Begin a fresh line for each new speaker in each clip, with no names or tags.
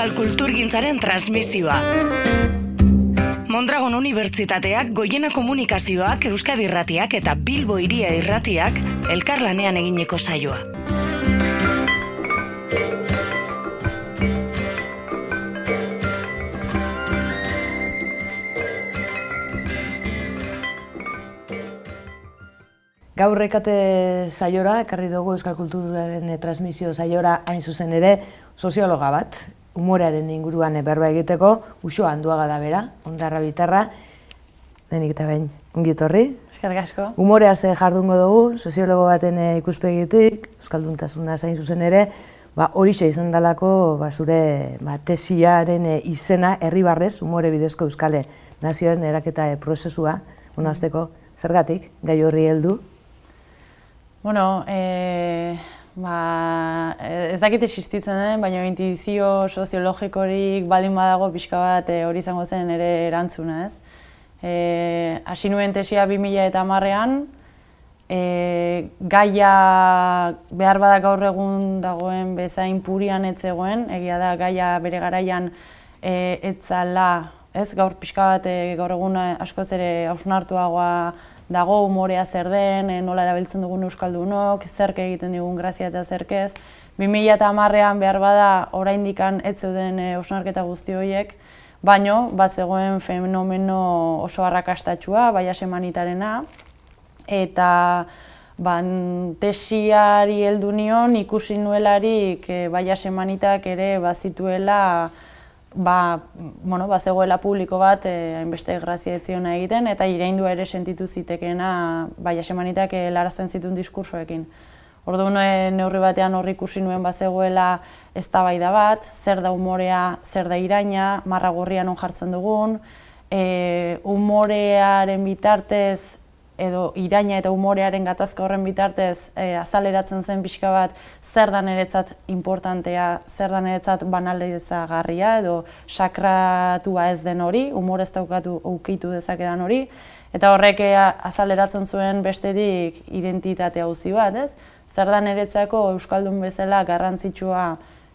euskal kulturgintzaren transmisioa. Mondragon Unibertsitateak, Goiena Komunikazioak, Euskadi Irratiak eta Bilbo Iria Irratiak elkarlanean egineko saioa.
Gaur rekate saiora, ekarri dugu Euskal Kulturaren transmisio saiora hain zuzen ere, soziologa bat, humorearen inguruan berba egiteko, uso handuaga da bera, ondarra bitarra, denik eta bain, ungitorri.
Eskerrik asko.
Humorea ze jardungo dugu, soziologo baten eh, ikuspegitik, Euskalduntasuna zain zuzen ere, ba, horixe izan dalako ba, zure ba, tesiaren eh, izena herribarrez, umore bidezko euskale nazioaren eraketa eh, prozesua, unazteko, zergatik, gai horri heldu,
Bueno, e, ba, ez dakit existitzen den, baina intuizio soziologikorik baldin badago pixka bat e, hori izango zen ere erantzuna, ez? E, Asi nuen tesia 2000 eta marrean, e, gaia behar badak gaur egun dagoen bezain purian etzegoen, egia da gaia bere garaian e, etzala, ez gaur pixka bat e, gaur egun askoz ere hausnartuagoa dago umorea zer den, e, nola erabiltzen dugun euskaldunok, zerke egiten digun grazia eta zerkez. 2000 eta hamarrean behar bada oraindikan ez zeuden e, osnarketa guzti horiek, baino bat zegoen fenomeno oso arrakastatxua, bai semanitarena, eta ban, tesiari heldu nion ikusi nuelarik e, bai semanitak ere bazituela ba, bueno, ba, zegoela publiko bat eh, hainbeste grazia etziona egiten eta iraindua ere sentitu zitekeena bai asemanitak larazten zituen diskursoekin. Ordu nuen neurri batean horri ikusi nuen bat zegoela eztabaida bat, zer da umorea, zer da iraina, marra gorrian on jartzen dugun, e, umorearen bitartez edo iraina eta umorearen gatazka horren bitartez e, azaleratzen zen pixka bat zer da niretzat importantea, zer da niretzat banaldezagarria edo sakratua ez den hori, umore ez daukatu ukitu dezakedan hori, eta horrek eh, azaleratzen zuen besterik identitate hauzi bat, ez? Zer da niretzako Euskaldun bezala garrantzitsua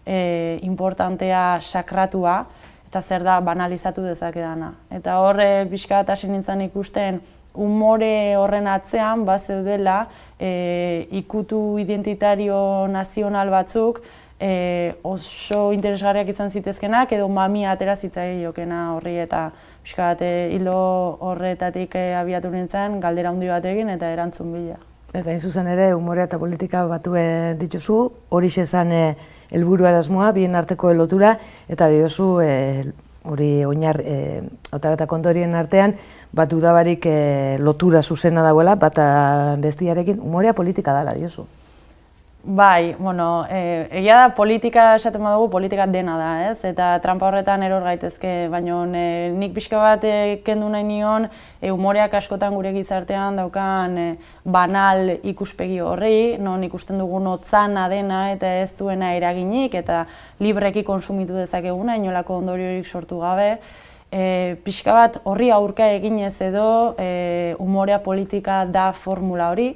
e, importantea sakratua, eta zer da banalizatu dezakedana. Eta horre pixka bat hasi nintzen ikusten umore horren atzean bat zeudela e, ikutu identitario nazional batzuk e, oso interesgarriak izan zitezkenak edo mamia atera zitzai jokena horri eta pixka bat hilo horretatik e, abiatu nintzen galdera handi bat egin eta erantzun bila.
Eta hain zuzen ere, umorea eta politika batu dituzu, hori xezan e, helburua edasmoa, bien arteko lotura, eta diozu, e, hori oinar, e, otara eta kontorien artean, bat dudabarik e, lotura zuzena dagoela, bata bestiarekin, umorea politika dela, diozu.
Bai, bueno, e, egia da politika esaten badugu, politika dena da, ez? Eta trampa horretan eror gaitezke, baina e, nik pixka bat e, kendu nahi nion, e, umoreak askotan gure gizartean daukan e, banal ikuspegi horri, non ikusten dugu notzana dena eta ez duena eraginik, eta libreki konsumitu dezakeguna, inolako ondoriorik sortu gabe e, pixka bat horri aurka eginez edo e, umorea politika da formula hori.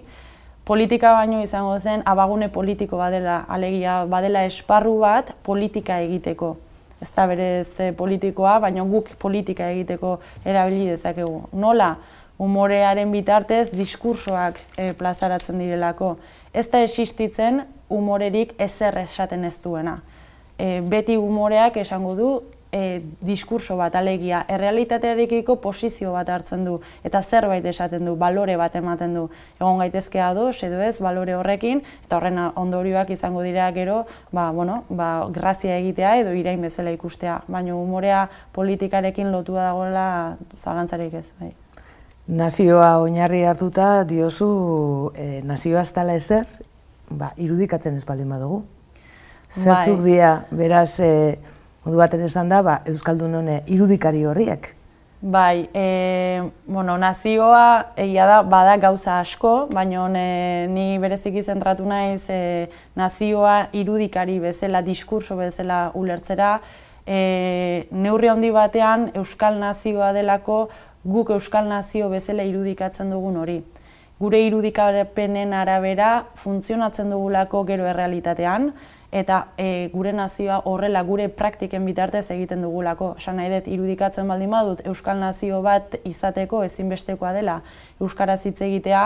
Politika baino izango zen abagune politiko badela, alegia badela esparru bat politika egiteko. Ez da berez e, politikoa, baina guk politika egiteko erabili dezakegu. Nola, umorearen bitartez diskursoak e, plazaratzen direlako. Ez da existitzen umorerik ezer esaten ez duena. E, beti umoreak esango du e, diskurso bat alegia, errealitatearekiko posizio bat hartzen du eta zerbait esaten du, balore bat ematen du. Egon gaitezkea do, edo ez, balore horrekin, eta horren ondorioak izango dira gero, ba, bueno, ba, grazia egitea edo irain bezala ikustea. Baina umorea politikarekin lotua dagoela zalantzarik ez. Bai.
Nazioa oinarri hartuta diozu e, nazioa ez ezer, ba, irudikatzen ez baldin badugu. Zertzuk bai. dira, beraz, e, modu baten esan da, ba, Euskaldun hone irudikari horriak.
Bai, e, bueno, nazioa egia da bada gauza asko, baina e, ni bereziki zentratu naiz e, nazioa irudikari bezala, diskurso bezala ulertzera, e, neurri handi batean Euskal nazioa delako guk Euskal nazio bezala irudikatzen dugun hori. Gure irudikarepenen arabera funtzionatzen dugulako gero errealitatean, eta e, gure nazioa horrela gure praktiken bitartez egiten dugulako. Esan nahi dut, irudikatzen baldin badut Euskal Nazio bat izateko ezinbestekoa dela Euskaraz hitz egitea,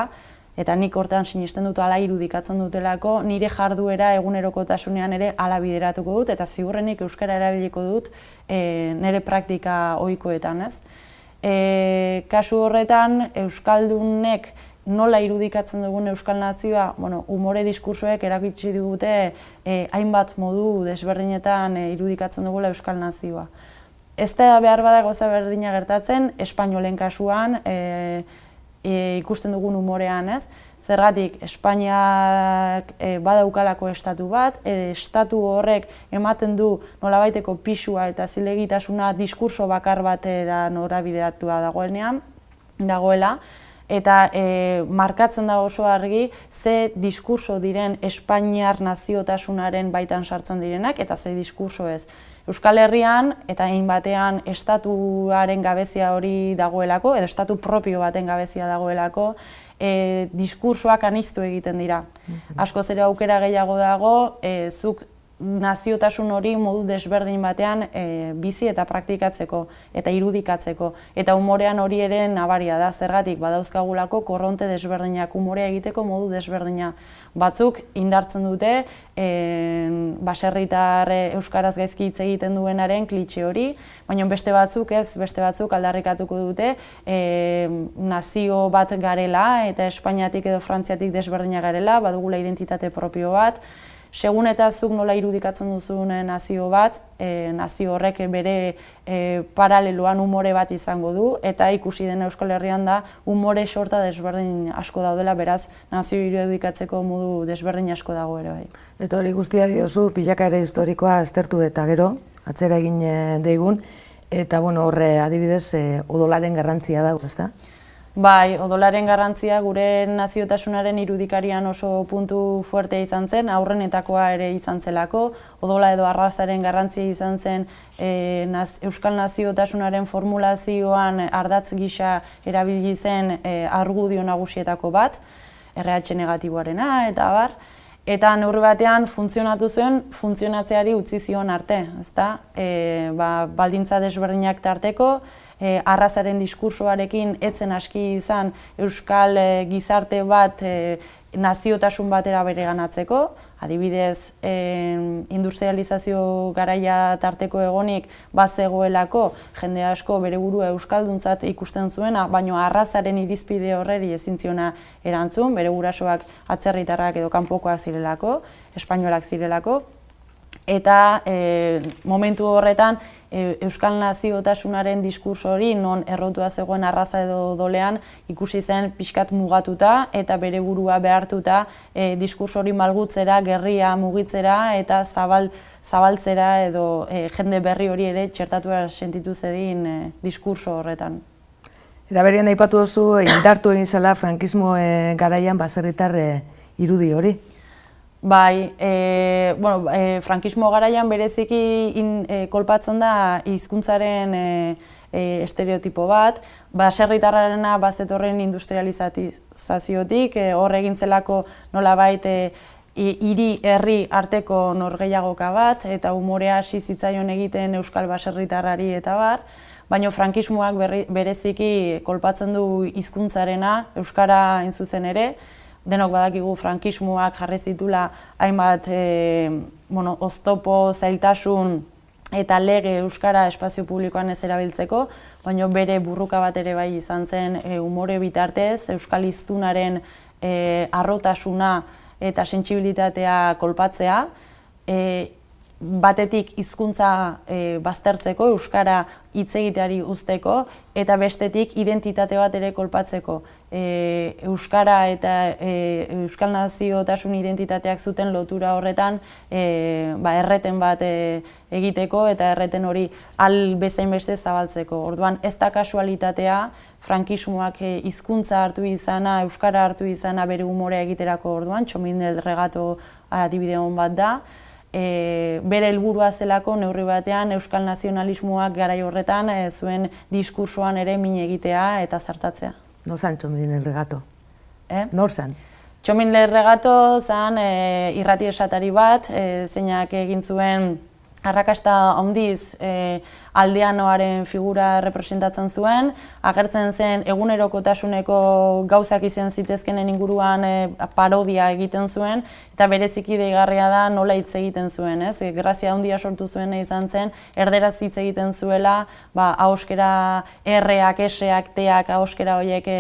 eta nik hortean sinisten dut ala irudikatzen dutelako, nire jarduera egunerokotasunean ere ala bideratuko dut, eta ziurrenik Euskara erabiliko dut e, nire praktika ohikoetan, ez? E, kasu horretan, Euskaldunek nola irudikatzen dugun Euskal Nazioa, bueno, umore diskursoek erakitsi dute e, hainbat modu desberdinetan e, irudikatzen dugula Euskal Nazioa. Ez da behar bada goza berdina gertatzen, espainolen kasuan, e, e, ikusten dugun umorean, ez? Zergatik, Espainiak e, badaukalako estatu bat, e, estatu horrek ematen du nolabaiteko pisua eta zilegitasuna diskurso bakar batera norabideatua dagoenean, dagoela, eta e, markatzen da oso argi ze diskurso diren Espainiar naziotasunaren baitan sartzen direnak eta ze diskurso ez. Euskal Herrian eta egin batean estatuaren gabezia hori dagoelako, edo estatu propio baten gabezia dagoelako, e, diskursoak aniztu egiten dira. Mhm. Asko zere aukera gehiago dago, e, zuk naziotasun hori modu desberdin batean e, bizi eta praktikatzeko eta irudikatzeko. Eta umorean hori ere nabaria da, zergatik badauzkagulako korronte desberdinak umorea egiteko modu desberdina. Batzuk indartzen dute e, baserritar euskaraz gaizki hitz egiten duenaren klitxe hori, baina beste batzuk ez, beste batzuk aldarrikatuko dute e, nazio bat garela eta Espainiatik edo Frantziatik desberdina garela, badugula identitate propio bat, segun eta zuk nola irudikatzen duzun nazio bat, e, nazio horrek bere e, paraleloan umore bat izango du, eta ikusi den Euskal Herrian da umore sorta desberdin asko daudela, beraz nazio irudikatzeko modu desberdin asko dago ere bai.
Eta hori guztia diozu, pilaka ere historikoa aztertu eta gero, atzera egin deigun, eta bueno, horre adibidez odolaren garrantzia dago, ezta?
Bai, odolaren garrantzia gure naziotasunaren irudikarian oso puntu fuerte izan zen, aurrenetakoa ere izan zelako, odola edo arrazaren garrantzia izan zen e, Euskal naziotasunaren formulazioan ardatz gisa erabili zen e, argudio nagusietako bat, RH negatiboarena eta bar, eta neurri batean funtzionatu zuen funtzionatzeari utzi zion arte, ezta? E, ba, baldintza desberdinak tarteko, e, arrazaren diskursoarekin etzen aski izan euskal e, gizarte bat e, naziotasun batera bere ganatzeko, adibidez e, industrializazio garaia tarteko egonik bazegoelako jende asko bere burua euskalduntzat ikusten zuena, baino arrazaren irizpide horreri ezin ziona erantzun, bere gurasoak atzerritarrak edo kanpokoak zirelako, espainolak zirelako, eta e, momentu horretan E, Euskal naziotasunaren diskurso hori non errotua zegoen arraza edo dolean ikusi zen pixkat mugatuta eta bere burua behartuta e, diskurso hori malgutzera, gerria mugitzera eta zabal, zabaltzera edo e, jende berri hori ere txertatua sentitu zedin e, diskurso horretan.
Eta berien aipatu duzu indartu egin zela frankismo e, garaian baserritar e, irudi hori.
Bai, e, bueno, e, frankismo garaian bereziki in, e, kolpatzen da hizkuntzaren e, e, estereotipo bat, baserritarrarena bazetorren industrializaziotik, e, hor egin zelako nolabait e, hiri herri arteko norgeiagoka bat, eta umorea hasi zitzaion egiten euskal baserritarrari eta bar, baina frankismoak bereziki kolpatzen du hizkuntzarena euskara zuzen ere, denok badakigu frankismoak jarri zitula hainbat e, bueno, oztopo, zailtasun eta lege euskara espazio publikoan ez erabiltzeko, baina bere burruka bat ere bai izan zen e, umore bitartez, euskal iztunaren e, arrotasuna eta sentsibilitatea kolpatzea, e, batetik hizkuntza e, baztertzeko, euskara hitz egiteari uzteko, eta bestetik identitate bat ere kolpatzeko. E, euskara eta e, euskal naziotasun identitateak zuten lotura horretan e, ba, erreten bat e, egiteko eta erreten hori al bezain beste zabaltzeko. Orduan ez da kasualitatea, frankismoak e, hizkuntza hartu izana, euskara hartu izana bere umorea egiterako orduan, txomin regato adibide hon bat da, e, bere helburua zelako neurri batean euskal nazionalismoak garai horretan e, zuen diskursoan ere min egitea eta zartatzea.
No zan txomidin el regato?
Eh?
Nor zan?
Txomin lerregato zan e, irrati esatari bat, e, zeinak egin zuen arrakasta handiz e, aldeanoaren figura representatzen zuen, agertzen zen egunerokotasuneko gauzak izan zitezkenen inguruan e, parodia egiten zuen, eta bereziki deigarria da nola hitz egiten zuen, ez? E, grazia handia sortu zuen izan zen, erderaz hitz egiten zuela, ba, ahoskera erreak, eseak, teak, ahoskera horiek e,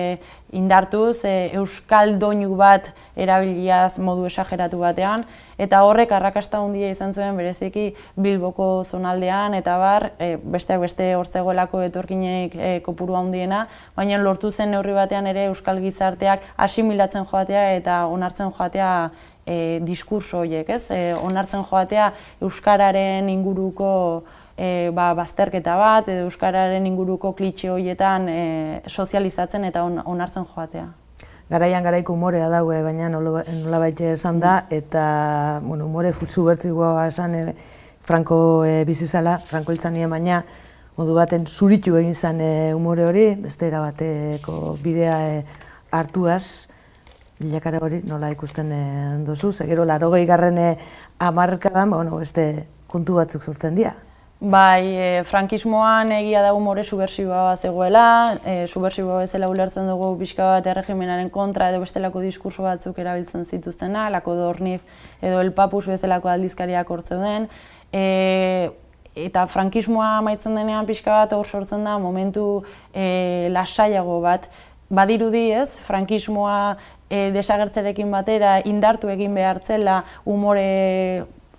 indartuz, e, euskal doinu bat erabiliaz modu esageratu batean, eta horrek arrakasta handia izan zuen bereziki Bilboko zonaldean, eta bar, e, besteak beste hortzegoelako etorkinek e, kopuru handiena, baina lortu zen neurri batean ere euskal gizarteak asimilatzen joatea eta onartzen joatea e, diskurso horiek, ez? E, onartzen joatea euskararen inguruko e, ba, bazterketa bat, edo Euskararen inguruko klitxe horietan e, sozializatzen eta on, onartzen joatea.
Garaian garaiko umorea daue, baina nola, nola esan da, eta bueno, umore futsu bertzikoa esan e, Franco e, bizizala, Franco iltzanien baina, modu baten zuritu egin zen e, umore hori, beste erabateko bidea e, hartuaz, bilakara hori nola ikusten e, duzu, segero laro garren e, amarkadan, ba, bueno, beste kontu batzuk sortzen dira.
Bai, e, frankismoan egia da umore subversiboa bat zegoela, e, subversiboa bezala ulertzen dugu pixka bat erregimenaren kontra edo bestelako diskurso batzuk erabiltzen zituztena, lako dornif edo el papus bezalako aldizkariak hortzen den. E, eta frankismoa maitzen denean pixka bat hor sortzen da momentu e, lasaiago bat. Badirudi ez, frankismoa e, desagertzerekin batera indartu egin behartzela umore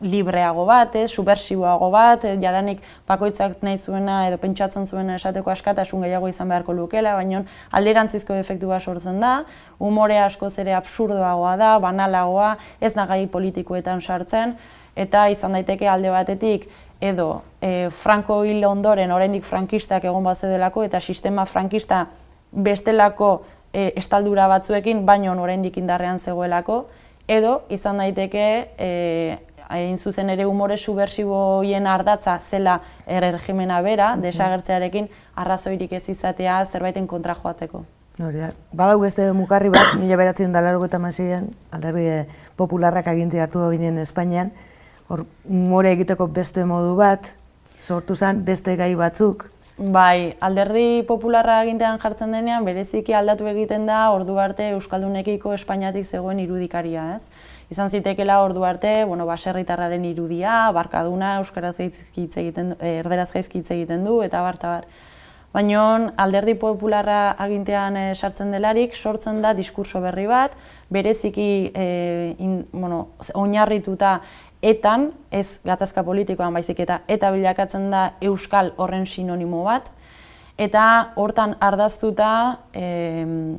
libreago bat, eh, subversiboago bat, eh, jadanik bakoitzak nahi zuena edo pentsatzen zuena esateko askatasun gehiago izan beharko lukela, baina alderantzizko efektu bat sortzen da, umore askoz ere absurdoagoa da, banalagoa, ez nagai politikoetan sartzen, eta izan daiteke alde batetik edo e, Franco hil ondoren oraindik frankistak egon bat delako eta sistema frankista bestelako e, estaldura batzuekin, baino oraindik indarrean zegoelako, edo izan daiteke e, hain zuzen ere umore subversiboien ardatza zela erregimena bera, desagertzearekin arrazoirik ez izatea zerbaiten kontra joateko.
Hori da. Badau beste mukarri bat, mila beratzen da largo eta alderdi popularrak aginti hartu ginen Espainian, hor umore egiteko beste modu bat, sortu zen beste gai batzuk.
Bai, alderdi popularra agintean jartzen denean, bereziki aldatu egiten da ordu arte Euskaldunekiko Espainiatik zegoen irudikaria, ez? izan zitekela ordu arte, bueno, baserritarraren irudia, barkaduna, euskaraz gaizki egiten, eh, erderaz gaizki egiten du eta bar bar. Baina alderdi popularra agintean e, sartzen delarik sortzen da diskurso berri bat, bereziki e, in, bueno, oinarrituta etan, ez gatazka politikoan baizik eta eta bilakatzen da euskal horren sinonimo bat, eta hortan ardaztuta e,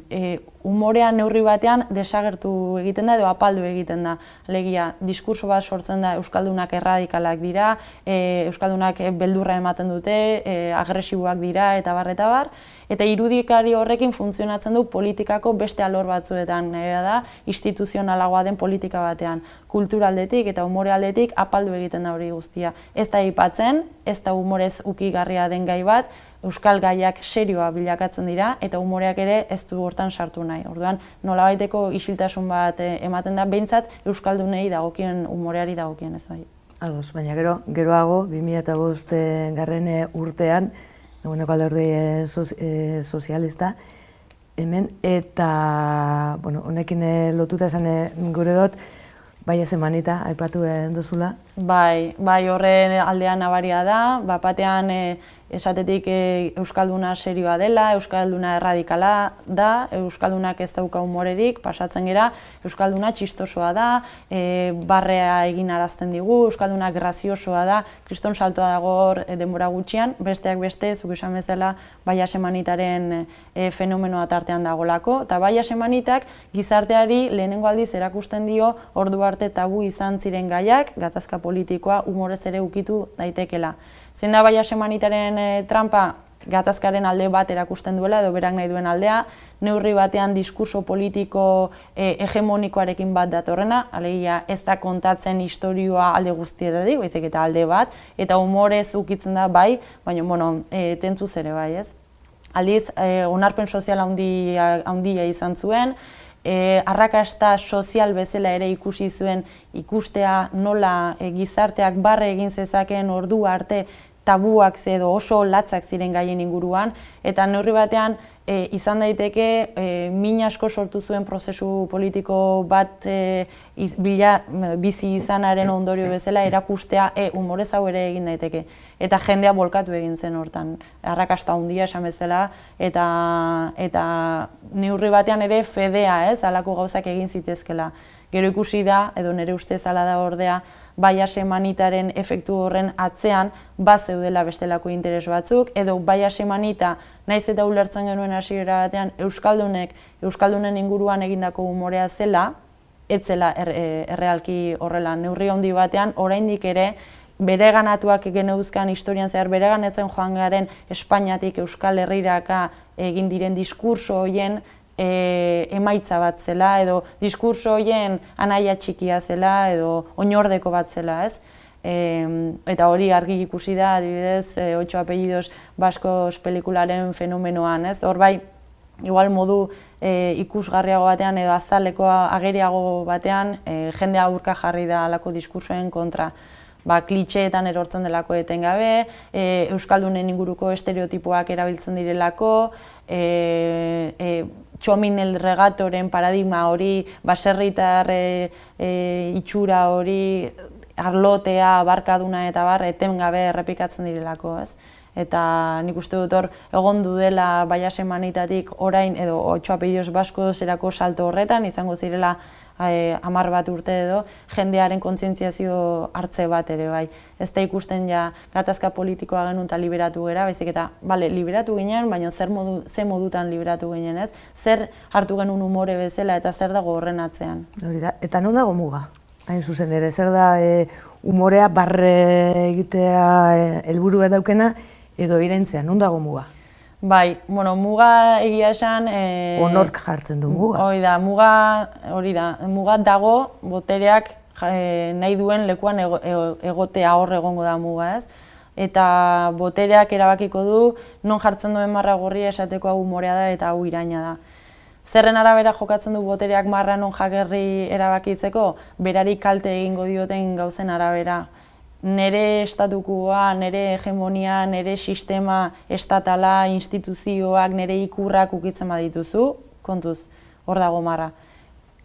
e, umorean neurri batean desagertu egiten da edo apaldu egiten da. Legia, diskurso bat sortzen da Euskaldunak erradikalak dira, e, Euskaldunak beldurra ematen dute, e, agresiboak dira eta bar eta bar, eta irudikari horrekin funtzionatzen du politikako beste alor batzuetan, e, da, instituzionalagoa den politika batean, kulturaldetik eta umore aldetik apaldu egiten da hori guztia. Ez da ipatzen, ez da umorez ukigarria den gai bat, euskal gaiak serioa bilakatzen dira eta umoreak ere ez du hortan sartu nahi. Orduan, nolabaiteko isiltasun bat eh, ematen da behintzat euskaldunei dagokien umoreari dagokien ez bai.
Ados, baina gero, geroago, 2005 garren urtean, eguneko alderdi e, sozialista, hemen, eta, bueno, honekin lotuta esan gure dut, Bai, ez emanita, aipatu duzula.
Bai, bai horren aldean nabaria da, bat batean esatetik e, Euskalduna serioa dela, Euskalduna erradikala da, Euskaldunak ez dauka humorerik, pasatzen gera, Euskalduna txistosoa da, e, barrea egin arazten digu, Euskalduna graziosoa da, kriston saltoa dago e, denbora gutxian, besteak beste, zuk esan bezala, baia semanitaren e, fenomenoa tartean dagolako, eta baia semanitak gizarteari lehenengo aldiz erakusten dio ordu arte tabu izan ziren gaiak, gatazka politikoa humorez ere ukitu daitekela. Zein da baia semanitaren e, trampa gatazkaren alde bat erakusten duela edo berak nahi duen aldea, neurri batean diskurso politiko e, hegemonikoarekin bat datorrena, alegia ez da kontatzen historioa alde guztietatik, baizik eta alde bat, eta humorez ukitzen da bai, baina bueno, e, tentuz ere bai, ez? Aldiz, e, onarpen sozial handia, handia izan zuen, e, arrakasta sozial bezala ere ikusi zuen ikustea nola e, gizarteak barre egin zezakeen ordu arte tabuak edo oso latzak ziren gaien inguruan, eta neurri batean e, izan daiteke e, min asko sortu zuen prozesu politiko bat e, bila, bizi izanaren ondorio bezala erakustea e, umorez hau ere egin daiteke. Eta jendea bolkatu egin zen hortan, arrakasta handia esan bezala, eta, eta neurri batean ere fedea, ez, alako gauzak egin zitezkela. Gero ikusi da, edo nire ustez ala da ordea, baia semanitaren efektu horren atzean bat zeudela bestelako interes batzuk, edo baia semanita naiz eta ulertzen genuen hasiera batean Euskaldunek, Euskaldunen inguruan egindako umorea zela, etzela er, e, errealki horrela. Neurri handi batean, oraindik ere, bere ganatuak geneuzkan historian zehar bere ganetzen joan garen Espainiatik Euskal Herriraka egin diren diskurso hoien e, emaitza bat zela, edo diskurso horien anaia txikia zela, edo oinordeko bat zela, ez? E, eta hori argi ikusi da, adibidez, e, ocho apellidos baskos pelikularen fenomenoan, ez? Hor bai, igual modu e, ikusgarriago batean edo azaleko ageriago batean, e, jende aurka jarri da alako diskursoen kontra ba, klitxeetan erortzen delako etengabe, e, Euskaldunen inguruko estereotipoak erabiltzen direlako, e, e, txomin el regatoren paradigma hori, baserritar e, e, itxura hori, arlotea, barkaduna eta bar, eten gabe errepikatzen direlako, ez? Eta nik uste dut hor, egon du dela baia semanitatik orain, edo otxoa pedios basko zerako salto horretan, izango zirela e, amar bat urte edo, jendearen kontzientziazio hartze bat ere bai. Ez da ikusten ja gatazka politikoa genuen eta liberatu gara, baizik eta, bale, liberatu ginen, baina zer modu, ze modutan liberatu ginen ez, zer hartu genuen umore bezala eta zer dago horren atzean.
da, eta non dago muga? Hain zuzen ere, zer da e, umorea barre egitea e, helburu daukena edo irentzea, non dago muga?
Bai, bueno, muga egia esan...
E, Onork jartzen du muga.
Hori da, muga, hori da, muga dago botereak e, nahi duen lekuan ego, egotea hor egongo da muga, ez? Eta botereak erabakiko du non jartzen duen marra gorria esateko hau morea da eta hau iraina da. Zerren arabera jokatzen du botereak marra non jakerri erabakitzeko, berari kalte egingo dioten gauzen arabera nere estatukoa, nere hegemonia, nere sistema estatala, instituzioak, nere ikurrak ukitzen badituzu, kontuz, hor dago marra.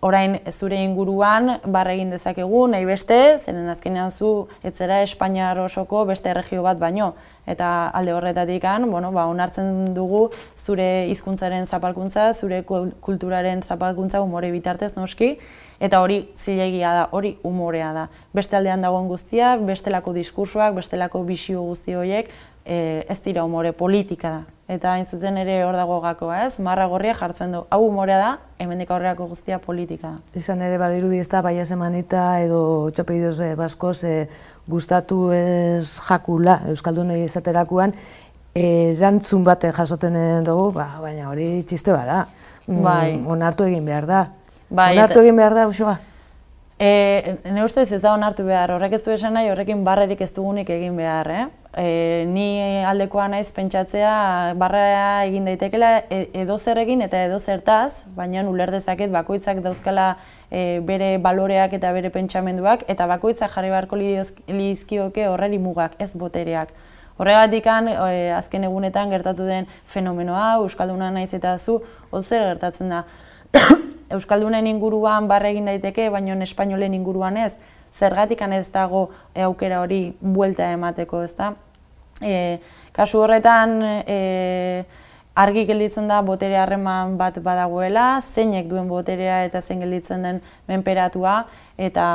Orain zure inguruan barre egin dezakegu nahi beste, zeren azkenean zu etzera Espainiar osoko beste erregio bat baino eta alde horretatik bueno, ba, onartzen dugu zure hizkuntzaren zapalkuntza, zure kulturaren zapalkuntza umore bitartez noski, eta hori zilegia da, hori umorea da. Beste aldean dagoen guztia, bestelako diskursoak, bestelako bisio guzti horiek, e, ez dira umore politika da. Eta hain zuzen ere hor dago gakoa ez, marra gorria jartzen du, hau umorea da, hemendik aurreako guztia politika da.
Izan ere badirudi ez da, baia semanita edo txopeidoz eh, baskoz eh, gustatu ez jakula Euskaldunei izaterakoan, erantzun bate jasoten dugu, ba, baina hori txiste bada. Mm, bai. onartu egin behar da. Bai, onartu egin behar da, Uxoa?
E, ne ustez ez da onartu behar, horrek ez du esan nahi, horrekin barrerik ez dugunik egin behar, eh? E, ni aldekoa naiz pentsatzea barra egin daitekela e, edo zer egin eta edo zertaz, baina uler dezaket bakoitzak dauzkala e, bere baloreak eta bere pentsamenduak, eta bakoitzak jarri beharko lizkioke horreri mugak, ez botereak. Horregatik e, azken egunetan gertatu den fenomenoa, Euskalduna naiz eta zu, zer gertatzen da. Euskaldunen inguruan barre egin daiteke, baina espainolen inguruan ez, zergatik ez dago aukera hori buelta emateko, ezta? E, kasu horretan, e, argi gelditzen da botere harreman bat badagoela, zeinek duen boterea eta zein gelditzen den menperatua, eta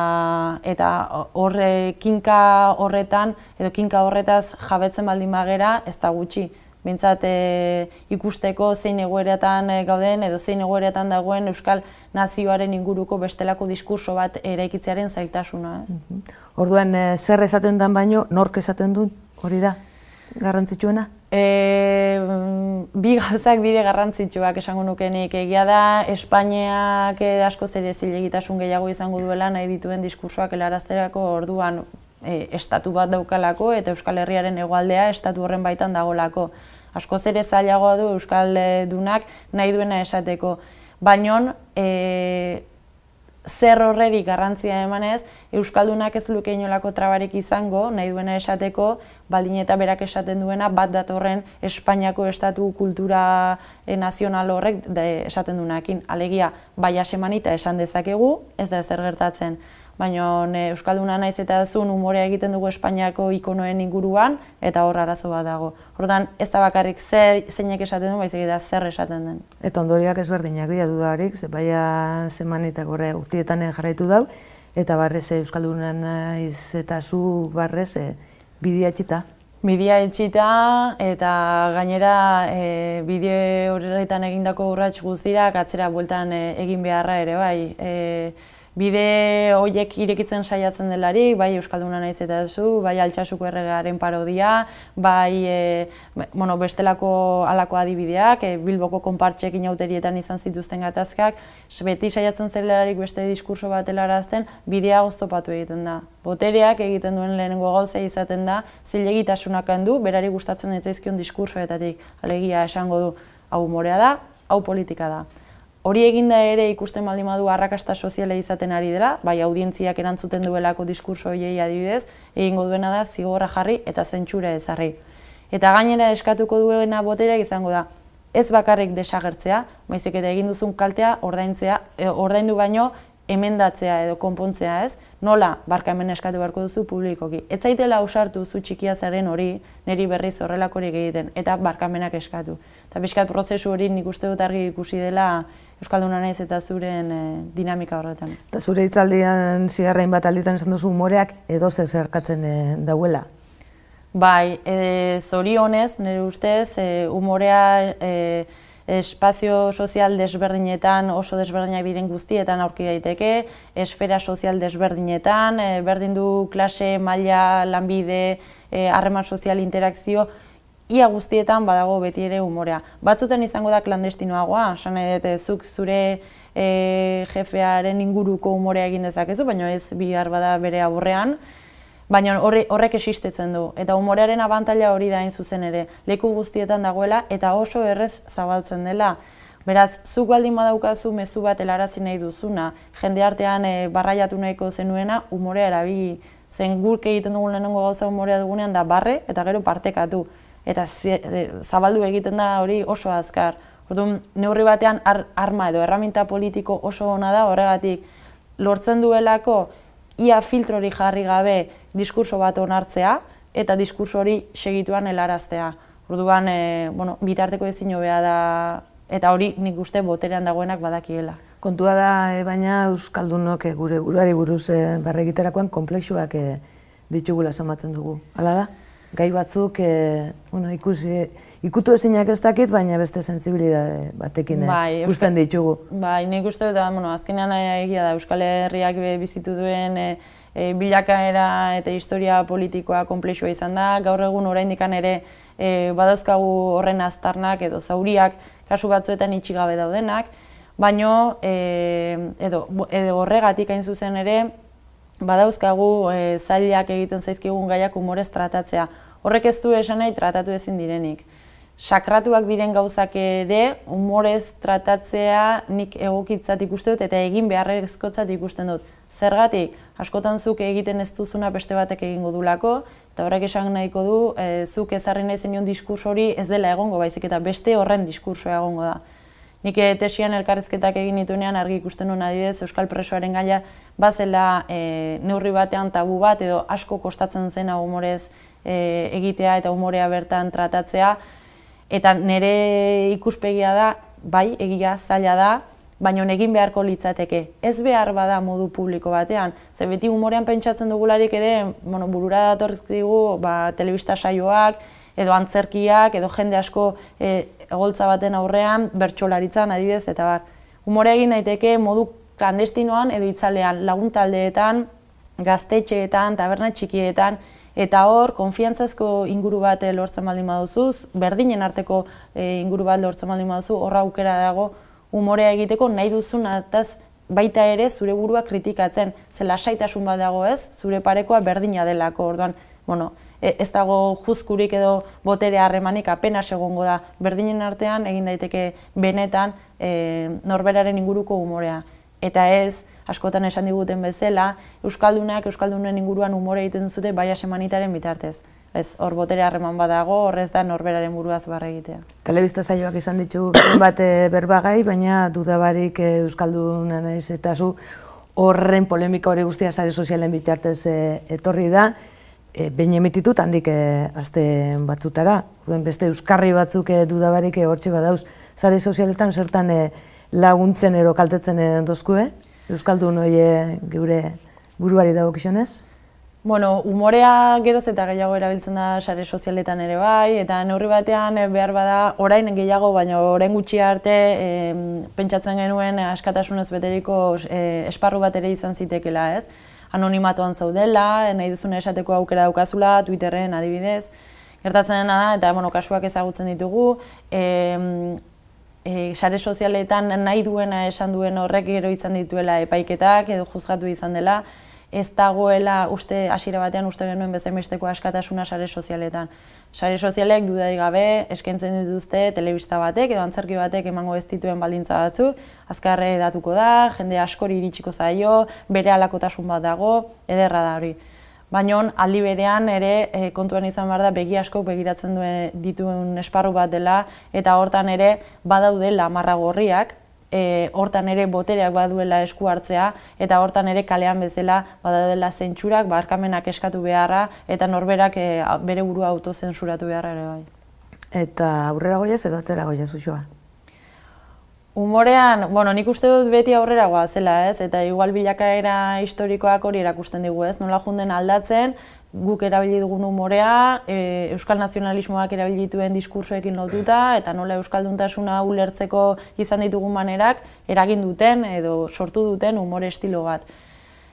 eta horre kinka horretan edo kinka horretaz jabetzen baldin magera ez da gutxi. Bintzat e, ikusteko zein egoeretan e, gauden edo zein egoeretan dagoen Euskal Nazioaren inguruko bestelako diskurso bat eraikitzearen zailtasuna. Ez? Mm
Orduan, e, zer esaten dan baino, nork esaten du hori da, garrantzitsuena?
E, bi gauzak dire garrantzitsuak esango nukenik. Egia da, Espainiak asko zere zilegitasun gehiago izango duela nahi dituen diskursoak helarazterako orduan e, estatu bat daukalako eta Euskal Herriaren egualdea estatu horren baitan dagolako. Asko zere zailagoa du Euskal Dunak nahi duena esateko. baino e, zer horreri garrantzia emanez, Euskaldunak ez luke inolako trabarik izango, nahi duena esateko, baldin eta berak esaten duena, bat datorren Espainiako estatu kultura e, nazional horrek esaten duenakin. Alegia, bai asemanita esan dezakegu, ez da zer gertatzen baina Euskalduna naiz eta zuen umorea egiten dugu Espainiako ikonoen inguruan, eta hor arazo bat dago. Hortan, ez da bakarrik zer, zeinek esaten du, baizik eta zer esaten den.
Eta ondoriak ezberdinak dira dudarik, ze baia zemanitak horre urtietan jarraitu dau, eta barrez Euskalduna naiz eta zu barrez e, bidia etxita.
Bidia etxita eta gainera e, bideo horretan egindako urrats guztirak atzera bueltan e, egin beharra ere bai. E, bide horiek irekitzen saiatzen delari, bai Euskalduna naiz eta zu, bai Altxasuko erregearen parodia, bai e, bueno, bestelako alako adibideak, e, Bilboko konpartxek inauterietan izan zituzten gatazkak, beti saiatzen zelelarik beste diskurso bat helarazten, bidea goztopatu egiten da. Botereak egiten duen lehenengo gauza izaten da, zilegitasunak handu, berari gustatzen ditzaizkion diskursoetatik alegia esango du, hau morea da, hau politika da. Hori eginda ere ikusten baldin badu arrakasta soziala izaten ari dela, bai audientziak erantzuten duelako diskurso hoiei adibidez, egingo duena da zigorra jarri eta zentsura ezarri. Eta gainera eskatuko duena botereak izango da, ez bakarrik desagertzea, baizik eta egin duzun kaltea ordaintzea, e, ordaindu baino emendatzea edo konpontzea ez, nola barkamen eskatu beharko duzu publikoki. Ez zaitela ausartu zu txikia zaren hori, niri berriz horrelakorik egiten, eta barkamenak eskatu. Eta bizkat prozesu hori nik uste dut argi ikusi dela Euskalduna naiz eta zuren e, dinamika horretan.
Eta zure hitzaldian zigarrain bat alditan esan duzu umoreak edo zer zerkatzen e, dauela?
Bai, e, zorionez, nire ustez, e, umorea e, espazio sozial desberdinetan, oso desberdinak diren guztietan aurki daiteke, esfera sozial desberdinetan, e, berdin du klase, maila, lanbide, harreman sozial interakzio, ia guztietan badago beti ere umorea. Batzuten izango da klandestinoagoa, esan nahi zuk zure e, jefearen inguruko umorea egin dezakezu, baina ez bihar bada bere aburrean, baina horrek existitzen du. Eta umorearen abantaila hori da hain zuzen ere, leku guztietan dagoela eta oso errez zabaltzen dela. Beraz, zuk baldin badaukazu mezu bat helarazi nahi duzuna, jende artean e, barraiatu nahiko zenuena, umorea erabili. Zen gurke egiten dugun lehenengo gauza umorea dugunean da barre eta gero partekatu eta e, zabaldu egiten da hori oso azkar. Orduan, neurri batean arma edo erraminta politiko oso ona da horregatik lortzen duelako ia filtro hori jarri gabe diskurso bat onartzea eta diskurso hori segituan helaraztea. Orduan, e, bueno, bitarteko ezin hobea da eta hori nik uste boterean dagoenak badakiela.
Kontua da, e, baina Euskaldunok e, gure buruari buruz e, barregiterakoan komplexuak e, ditugula somatzen dugu. Hala da? gai batzuk e, bueno, ikusi, ikutu ezinak ez dakit, baina beste sensibilidade batekin e, bai, guztien ditugu.
Bai, nik uste dut, bueno, azkenean egia da, Euskal Herriak bizitu duen e, e, bilakaera eta historia politikoa komplexua izan da, gaur egun oraindik ere e, badauzkagu horren aztarnak edo zauriak kasu batzuetan itxigabe daudenak, baino e, edo, edo horregatik hain zuzen ere, badauzkagu e, zailak egiten zaizkigun gaiak umorez tratatzea. Horrek ez du esan nahi tratatu ezin direnik. Sakratuak diren gauzak ere, umorez tratatzea nik egokitzat ikusten dut eta egin beharrezkotzat ikusten dut. Zergatik, askotan zuk egiten ez duzuna beste batek egingo dulako, eta horrek esan nahiko du, e, zuk ezarri nahi zenion diskurso hori ez dela egongo baizik eta beste horren diskursoa egongo da. Nik tesian elkarrezketak egin nituenean argi ikusten nuen adibidez Euskal Presoaren gaia bazela e, neurri batean tabu bat edo asko kostatzen zen humorez e, egitea eta humorea bertan tratatzea. Eta nire ikuspegia da, bai, egia zaila da, baina egin beharko litzateke. Ez behar bada modu publiko batean. Ze beti humorean pentsatzen dugularik ere, bueno, burura datorrik digu, ba, telebista saioak, edo antzerkiak, edo jende asko e, egoltza baten aurrean, bertsolaritzan adibidez, eta bar. Humore egin daiteke modu klandestinoan edo itzalean, laguntaldeetan, gaztetxeetan, taberna txikietan, eta hor, konfiantzazko inguru bat lortzen baldin baduzuz, berdinen arteko e, inguru bat lortzen baldin baduzu, horra aukera dago umorea egiteko nahi duzun ataz baita ere zure burua kritikatzen, ze lasaitasun bat dago ez, zure parekoa berdina delako, orduan, bueno, E, ez dago juzkurik edo botere harremanik apenas egongo da. Berdinen artean egin daiteke benetan e, norberaren inguruko umorea. Eta ez, askotan esan diguten bezala, Euskaldunak Euskaldunen inguruan umore egiten zute baia semanitaren bitartez. Ez, hor botere harreman badago, horrez da norberaren buruaz barra egitea.
Telebista saioak izan ditu bat e, berbagai, baina dudabarik e, Euskalduna naiz eta zu horren polemika hori guztia sare sozialen bitartez e, etorri da, e, behin emititut handik e, aste batzutara, duen beste euskarri batzuk e, dudabarik e, hortxe badauz, sare sozialetan zertan e, laguntzen ero kaltetzen e, dozkue, Euskaldun hori geure buruari dago kixonez?
Bueno, umorea geroz eta gehiago erabiltzen da sare sozialetan ere bai, eta neurri batean eh, behar bada orain gehiago, baina orain gutxi arte e, pentsatzen genuen askatasunez beteriko e, esparru bat ere izan zitekela, ez? Anonimatuan zaudela, nahi duzune esateko aukera daukazula, Twitterren adibidez. Gertatzen da, eta bueno, kasuak ezagutzen ditugu, e, e, sare sozialetan nahi duena esan duen horrek gero izan dituela epaiketak edo juzgatu izan dela, ez dagoela uste hasiera batean uste genuen bezainbesteko askatasuna sare sozialetan. Sare sozialek dudai gabe eskaintzen dituzte telebista batek edo antzerki batek emango ez dituen baldintza batzu, azkarre datuko da, jende askori iritsiko zaio, bere alakotasun bat dago, ederra da hori. Baina aldi berean ere e, kontuan izan behar da begi asko begiratzen duen dituen esparru bat dela eta hortan ere badaudela marra gorriak, e, hortan ere botereak baduela esku hartzea eta hortan ere kalean bezala badaudela zentsurak, barkamenak eskatu beharra eta norberak e, bere burua autozensuratu beharra ere bai.
Eta aurrera goiaz edo atzera goiaz usua?
Humorean, bueno, nik uste dut beti aurrera zela, ez? Eta igual bilakaera historikoak hori erakusten digu, ez? Nola junden aldatzen, guk erabili dugun umorea, e, euskal nazionalismoak erabili dituen diskursoekin lotuta eta nola euskalduntasuna ulertzeko izan ditugun manerak eragin duten edo sortu duten umore estilo bat.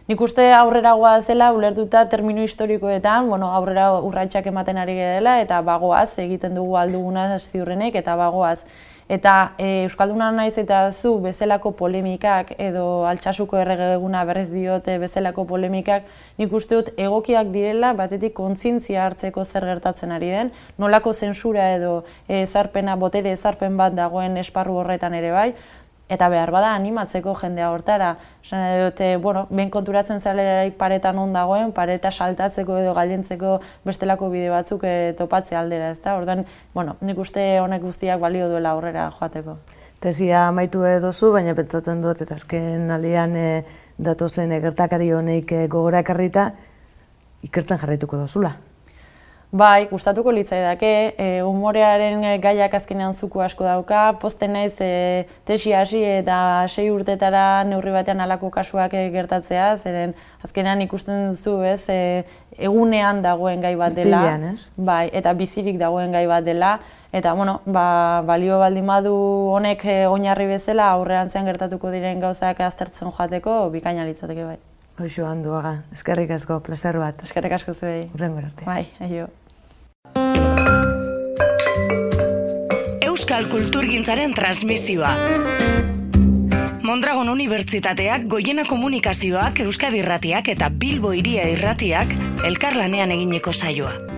Nik uste aurrera zela ulertuta termino historikoetan, bueno, aurrera urratsak ematen ari dela eta bagoaz egiten dugu alduguna ziurrenek eta bagoaz. Eta e, Euskalduna naiz eta zu bezalako polemikak edo altxasuko erregeguna berrez diote bezalako polemikak nik uste dut egokiak direla batetik kontzintzia hartzeko zer gertatzen ari den, nolako zensura edo ezarpena, botere ezarpen bat dagoen esparru horretan ere bai, eta behar bada animatzeko jendea hortara. Esan dute, bueno, ben konturatzen zaleraik paretan on dagoen, pareta saltatzeko edo galdintzeko bestelako bide batzuk e, topatze aldera, ezta? Ordan, bueno, nik uste honek guztiak balio duela aurrera joateko.
Tesia amaitu edozu, baina pentsatzen dut, eta azken alian e, datozen gertakari honeik e, gogorakarrita, ikertzen jarraituko dozula.
Bai, gustatuko litzaidake, e, humorearen gaiak azkenean zuku asko dauka, posten naiz e, tesi hasi eta sei urtetara neurri batean alako kasuak gertatzea, zeren azkenean ikusten duzu, ez, e, egunean dagoen gai bat dela.
ez?
Bai, eta bizirik dagoen gai bat dela. Eta, bueno, ba, balio baldin badu honek e, oinarri bezala aurrean zean gertatuko diren gauzak aztertzen joateko, bikaina litzateke bai.
Hoxo, handuaga, eskerrik asko, placer bat.
Eskerrik asko zuei.
Urren arte.
Bai, aio.
Euskal Kulturgintzaren transmisioa. Mondragon Unibertsitateak, Goiena Komunikazioak, Euskadi Irratiak eta Bilbo Iria Irratiak elkarlanean egineko saioa.